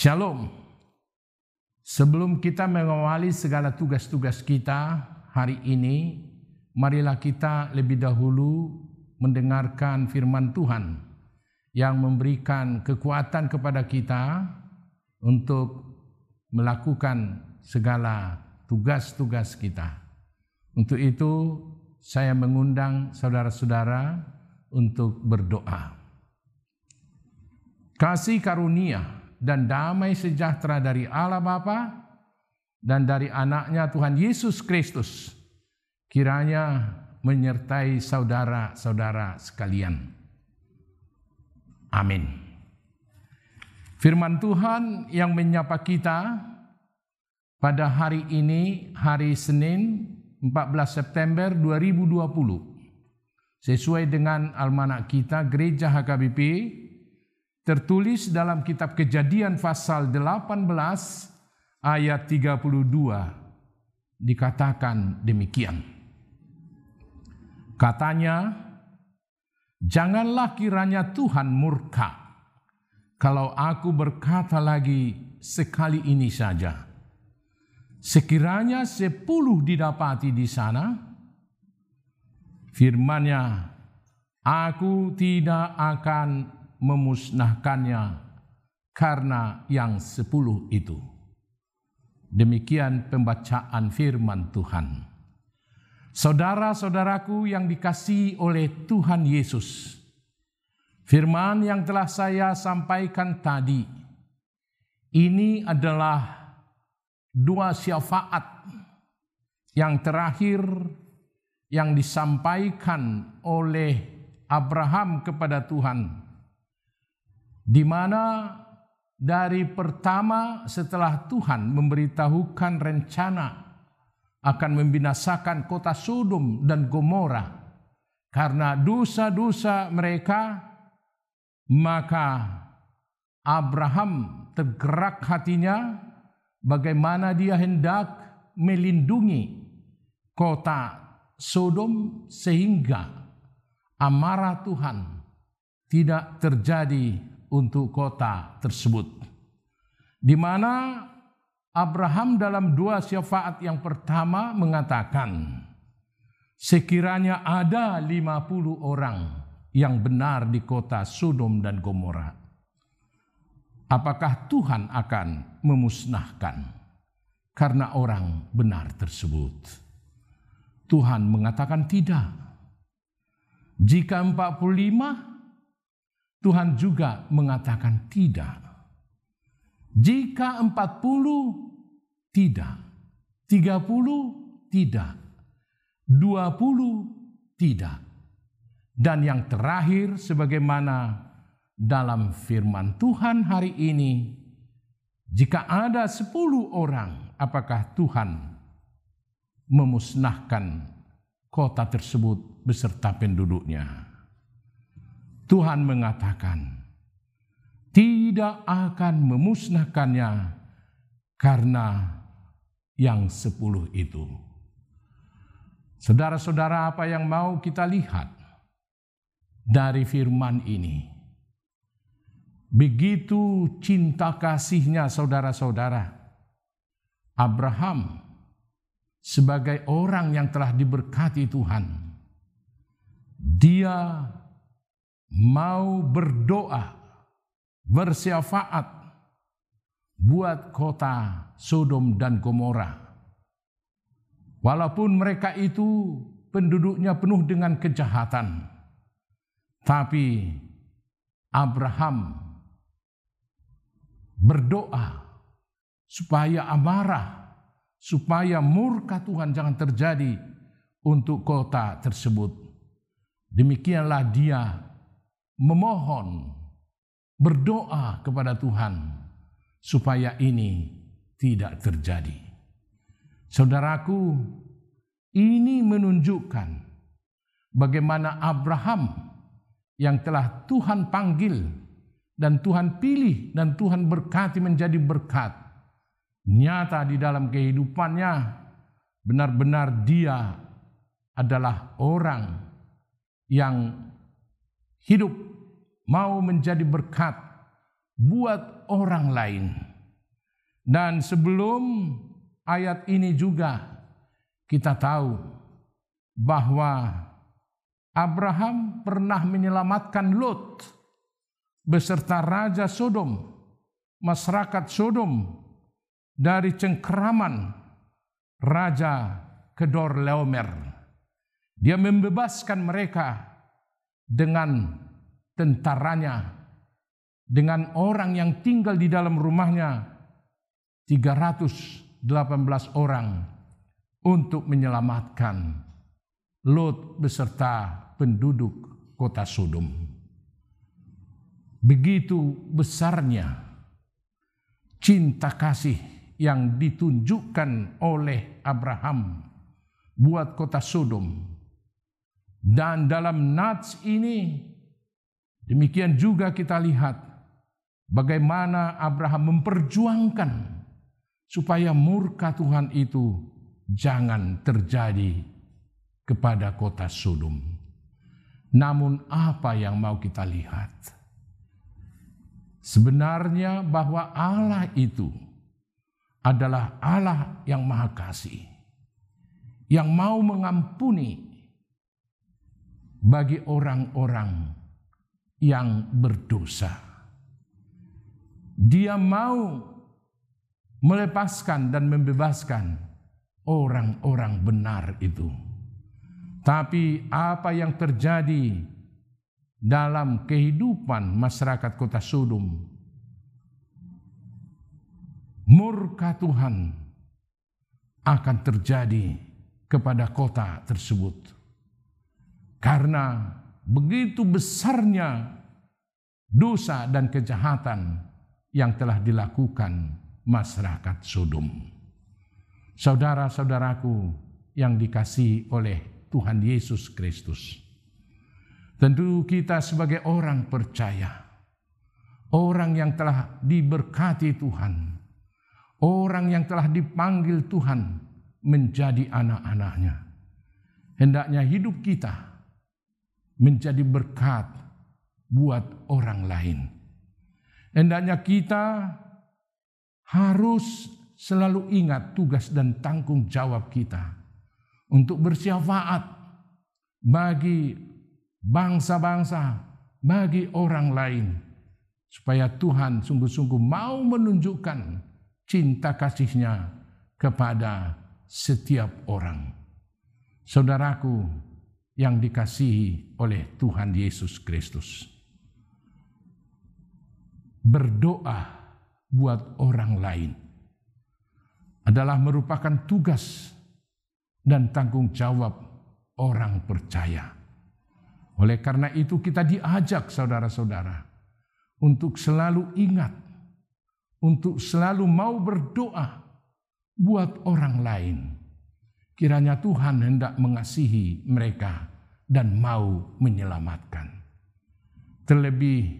Shalom. Sebelum kita mengawali segala tugas-tugas kita hari ini, marilah kita lebih dahulu mendengarkan firman Tuhan yang memberikan kekuatan kepada kita untuk melakukan segala tugas-tugas kita. Untuk itu, saya mengundang saudara-saudara untuk berdoa. Kasih karunia dan damai sejahtera dari Allah Bapa dan dari anaknya Tuhan Yesus Kristus kiranya menyertai saudara-saudara sekalian. Amin. Firman Tuhan yang menyapa kita pada hari ini, hari Senin 14 September 2020. Sesuai dengan almanak kita, Gereja HKBP tertulis dalam kitab Kejadian pasal 18 ayat 32 dikatakan demikian. Katanya, janganlah kiranya Tuhan murka kalau aku berkata lagi sekali ini saja. Sekiranya sepuluh didapati di sana, firmannya, aku tidak akan memusnahkannya karena yang sepuluh itu. Demikian pembacaan firman Tuhan. Saudara-saudaraku yang dikasihi oleh Tuhan Yesus, firman yang telah saya sampaikan tadi, ini adalah dua syafaat yang terakhir yang disampaikan oleh Abraham kepada Tuhan di mana dari pertama setelah Tuhan memberitahukan rencana akan membinasakan kota Sodom dan Gomora. Karena dosa-dosa mereka maka Abraham tergerak hatinya bagaimana dia hendak melindungi kota Sodom sehingga amarah Tuhan tidak terjadi untuk kota tersebut. Di mana Abraham dalam dua syafaat yang pertama mengatakan, sekiranya ada 50 orang yang benar di kota Sodom dan Gomora, apakah Tuhan akan memusnahkan karena orang benar tersebut? Tuhan mengatakan tidak. Jika 45 Tuhan juga mengatakan tidak. Jika 40 tidak, 30 tidak, 20 tidak. Dan yang terakhir sebagaimana dalam firman Tuhan hari ini, jika ada 10 orang, apakah Tuhan memusnahkan kota tersebut beserta penduduknya? Tuhan mengatakan, tidak akan memusnahkannya karena yang sepuluh itu. Saudara-saudara, apa yang mau kita lihat dari firman ini? Begitu cinta kasihnya saudara-saudara, Abraham sebagai orang yang telah diberkati Tuhan, dia mau berdoa, bersyafaat buat kota Sodom dan Gomora. Walaupun mereka itu penduduknya penuh dengan kejahatan, tapi Abraham berdoa supaya amarah, supaya murka Tuhan jangan terjadi untuk kota tersebut. Demikianlah dia memohon, berdoa kepada Tuhan supaya ini tidak terjadi. Saudaraku, ini menunjukkan bagaimana Abraham yang telah Tuhan panggil dan Tuhan pilih dan Tuhan berkati menjadi berkat. Nyata di dalam kehidupannya benar-benar dia adalah orang yang hidup mau menjadi berkat buat orang lain. Dan sebelum ayat ini juga kita tahu bahwa Abraham pernah menyelamatkan Lot beserta Raja Sodom, masyarakat Sodom dari cengkeraman Raja Kedor Leomer. Dia membebaskan mereka dengan tentaranya dengan orang yang tinggal di dalam rumahnya 318 orang untuk menyelamatkan Lot beserta penduduk kota Sodom. Begitu besarnya cinta kasih yang ditunjukkan oleh Abraham buat kota Sodom. Dan dalam nats ini demikian juga kita lihat Bagaimana Abraham memperjuangkan supaya murka Tuhan itu jangan terjadi kepada kota Sodom. Namun apa yang mau kita lihat? Sebenarnya bahwa Allah itu adalah Allah yang maha kasih. Yang mau mengampuni bagi orang-orang yang berdosa. Dia mau melepaskan dan membebaskan orang-orang benar itu. Tapi apa yang terjadi dalam kehidupan masyarakat kota Sodom, murka Tuhan akan terjadi kepada kota tersebut. Karena begitu besarnya dosa dan kejahatan yang telah dilakukan masyarakat Sodom. Saudara-saudaraku yang dikasihi oleh Tuhan Yesus Kristus. Tentu kita sebagai orang percaya, orang yang telah diberkati Tuhan, orang yang telah dipanggil Tuhan menjadi anak-anaknya. Hendaknya hidup kita menjadi berkat buat orang lain Hendaknya kita harus selalu ingat tugas dan tanggung jawab kita untuk bersyafaat bagi bangsa-bangsa, bagi orang lain, supaya Tuhan sungguh-sungguh mau menunjukkan cinta kasihnya kepada setiap orang. Saudaraku yang dikasihi oleh Tuhan Yesus Kristus berdoa buat orang lain adalah merupakan tugas dan tanggung jawab orang percaya. Oleh karena itu kita diajak saudara-saudara untuk selalu ingat, untuk selalu mau berdoa buat orang lain. Kiranya Tuhan hendak mengasihi mereka dan mau menyelamatkan. Terlebih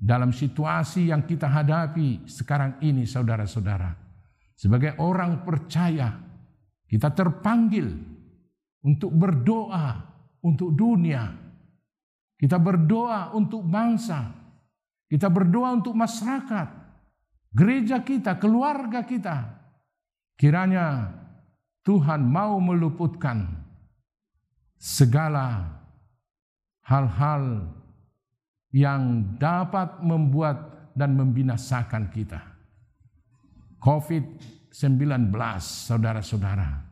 dalam situasi yang kita hadapi sekarang ini saudara-saudara. Sebagai orang percaya, kita terpanggil untuk berdoa untuk dunia. Kita berdoa untuk bangsa. Kita berdoa untuk masyarakat. Gereja kita, keluarga kita. Kiranya Tuhan mau meluputkan segala hal-hal yang dapat membuat dan membinasakan kita. COVID-19, saudara-saudara,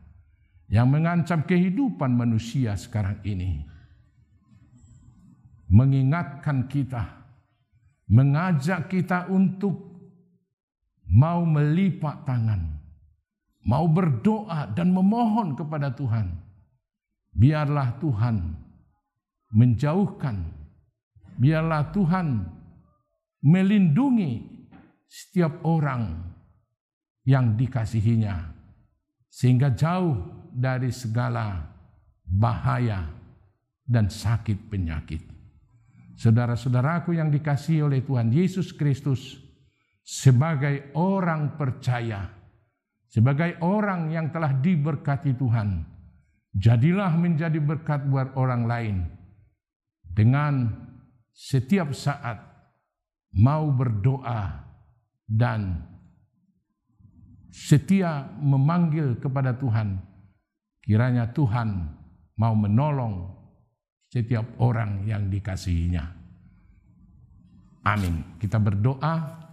yang mengancam kehidupan manusia sekarang ini, mengingatkan kita, mengajak kita untuk mau melipat tangan, mau berdoa dan memohon kepada Tuhan, biarlah Tuhan menjauhkan, biarlah Tuhan melindungi setiap orang yang dikasihinya sehingga jauh dari segala bahaya dan sakit penyakit. Saudara-saudaraku yang dikasihi oleh Tuhan Yesus Kristus sebagai orang percaya, sebagai orang yang telah diberkati Tuhan, jadilah menjadi berkat buat orang lain dengan setiap saat mau berdoa dan setia memanggil kepada Tuhan, kiranya Tuhan mau menolong setiap orang yang dikasihinya. Amin. Kita berdoa.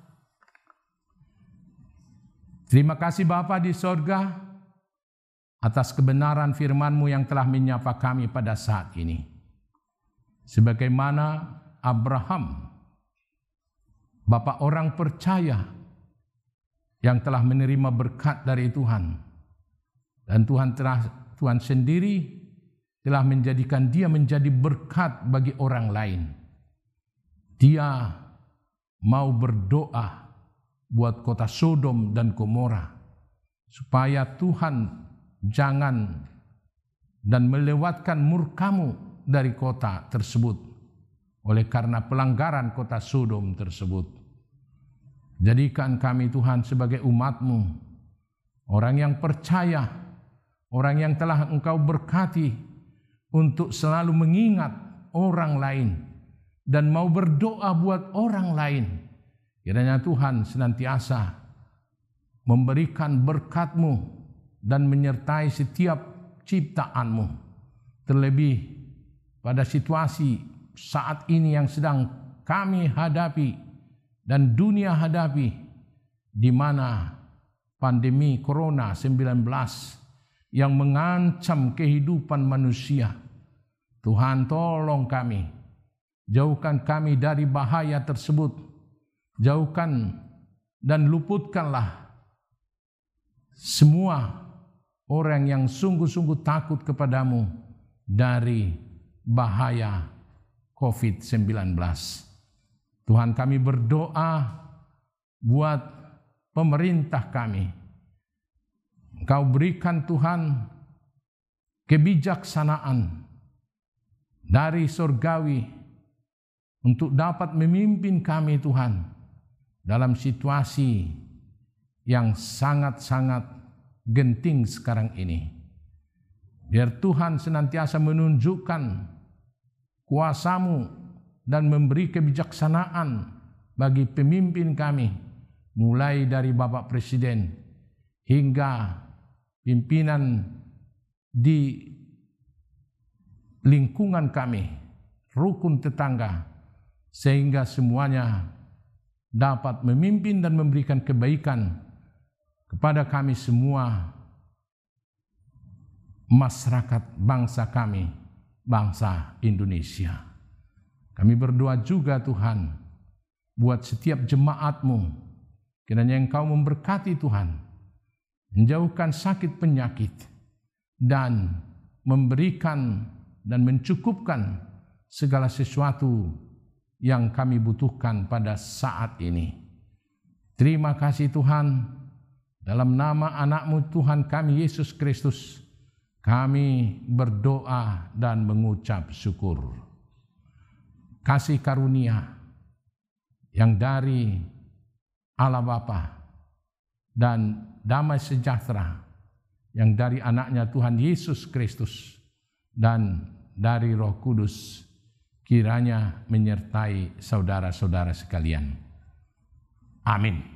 Terima kasih Bapa di sorga atas kebenaran firman-Mu yang telah menyapa kami pada saat ini. Sebagaimana Abraham, Bapak orang percaya yang telah menerima berkat dari Tuhan. Dan Tuhan telah Tuhan sendiri telah menjadikan dia menjadi berkat bagi orang lain. Dia mau berdoa buat kota Sodom dan Gomora supaya Tuhan jangan dan melewatkan murkamu dari kota tersebut oleh karena pelanggaran kota Sodom tersebut. Jadikan kami Tuhan sebagai umatmu, orang yang percaya, orang yang telah engkau berkati untuk selalu mengingat orang lain dan mau berdoa buat orang lain. Kiranya Tuhan senantiasa memberikan berkatmu dan menyertai setiap ciptaanmu. Terlebih pada situasi saat ini yang sedang kami hadapi dan dunia hadapi di mana pandemi corona 19 yang mengancam kehidupan manusia. Tuhan tolong kami, jauhkan kami dari bahaya tersebut, jauhkan dan luputkanlah semua orang yang sungguh-sungguh takut kepadamu dari bahaya COVID-19. Tuhan kami berdoa buat pemerintah kami. Engkau berikan Tuhan kebijaksanaan dari surgawi untuk dapat memimpin kami Tuhan dalam situasi yang sangat-sangat genting sekarang ini. Biar Tuhan senantiasa menunjukkan kuasamu dan memberi kebijaksanaan bagi pemimpin kami, mulai dari Bapak Presiden hingga pimpinan di lingkungan kami, rukun tetangga, sehingga semuanya dapat memimpin dan memberikan kebaikan kepada kami semua masyarakat bangsa kami, bangsa Indonesia. Kami berdoa juga Tuhan buat setiap jemaatmu. Kiranya engkau memberkati Tuhan. Menjauhkan sakit penyakit. Dan memberikan dan mencukupkan segala sesuatu yang kami butuhkan pada saat ini. Terima kasih Tuhan. Dalam nama anakmu Tuhan kami Yesus Kristus. Kami berdoa dan mengucap syukur kasih karunia yang dari Allah Bapa dan damai sejahtera yang dari anaknya Tuhan Yesus Kristus dan dari Roh Kudus kiranya menyertai saudara-saudara sekalian. Amin.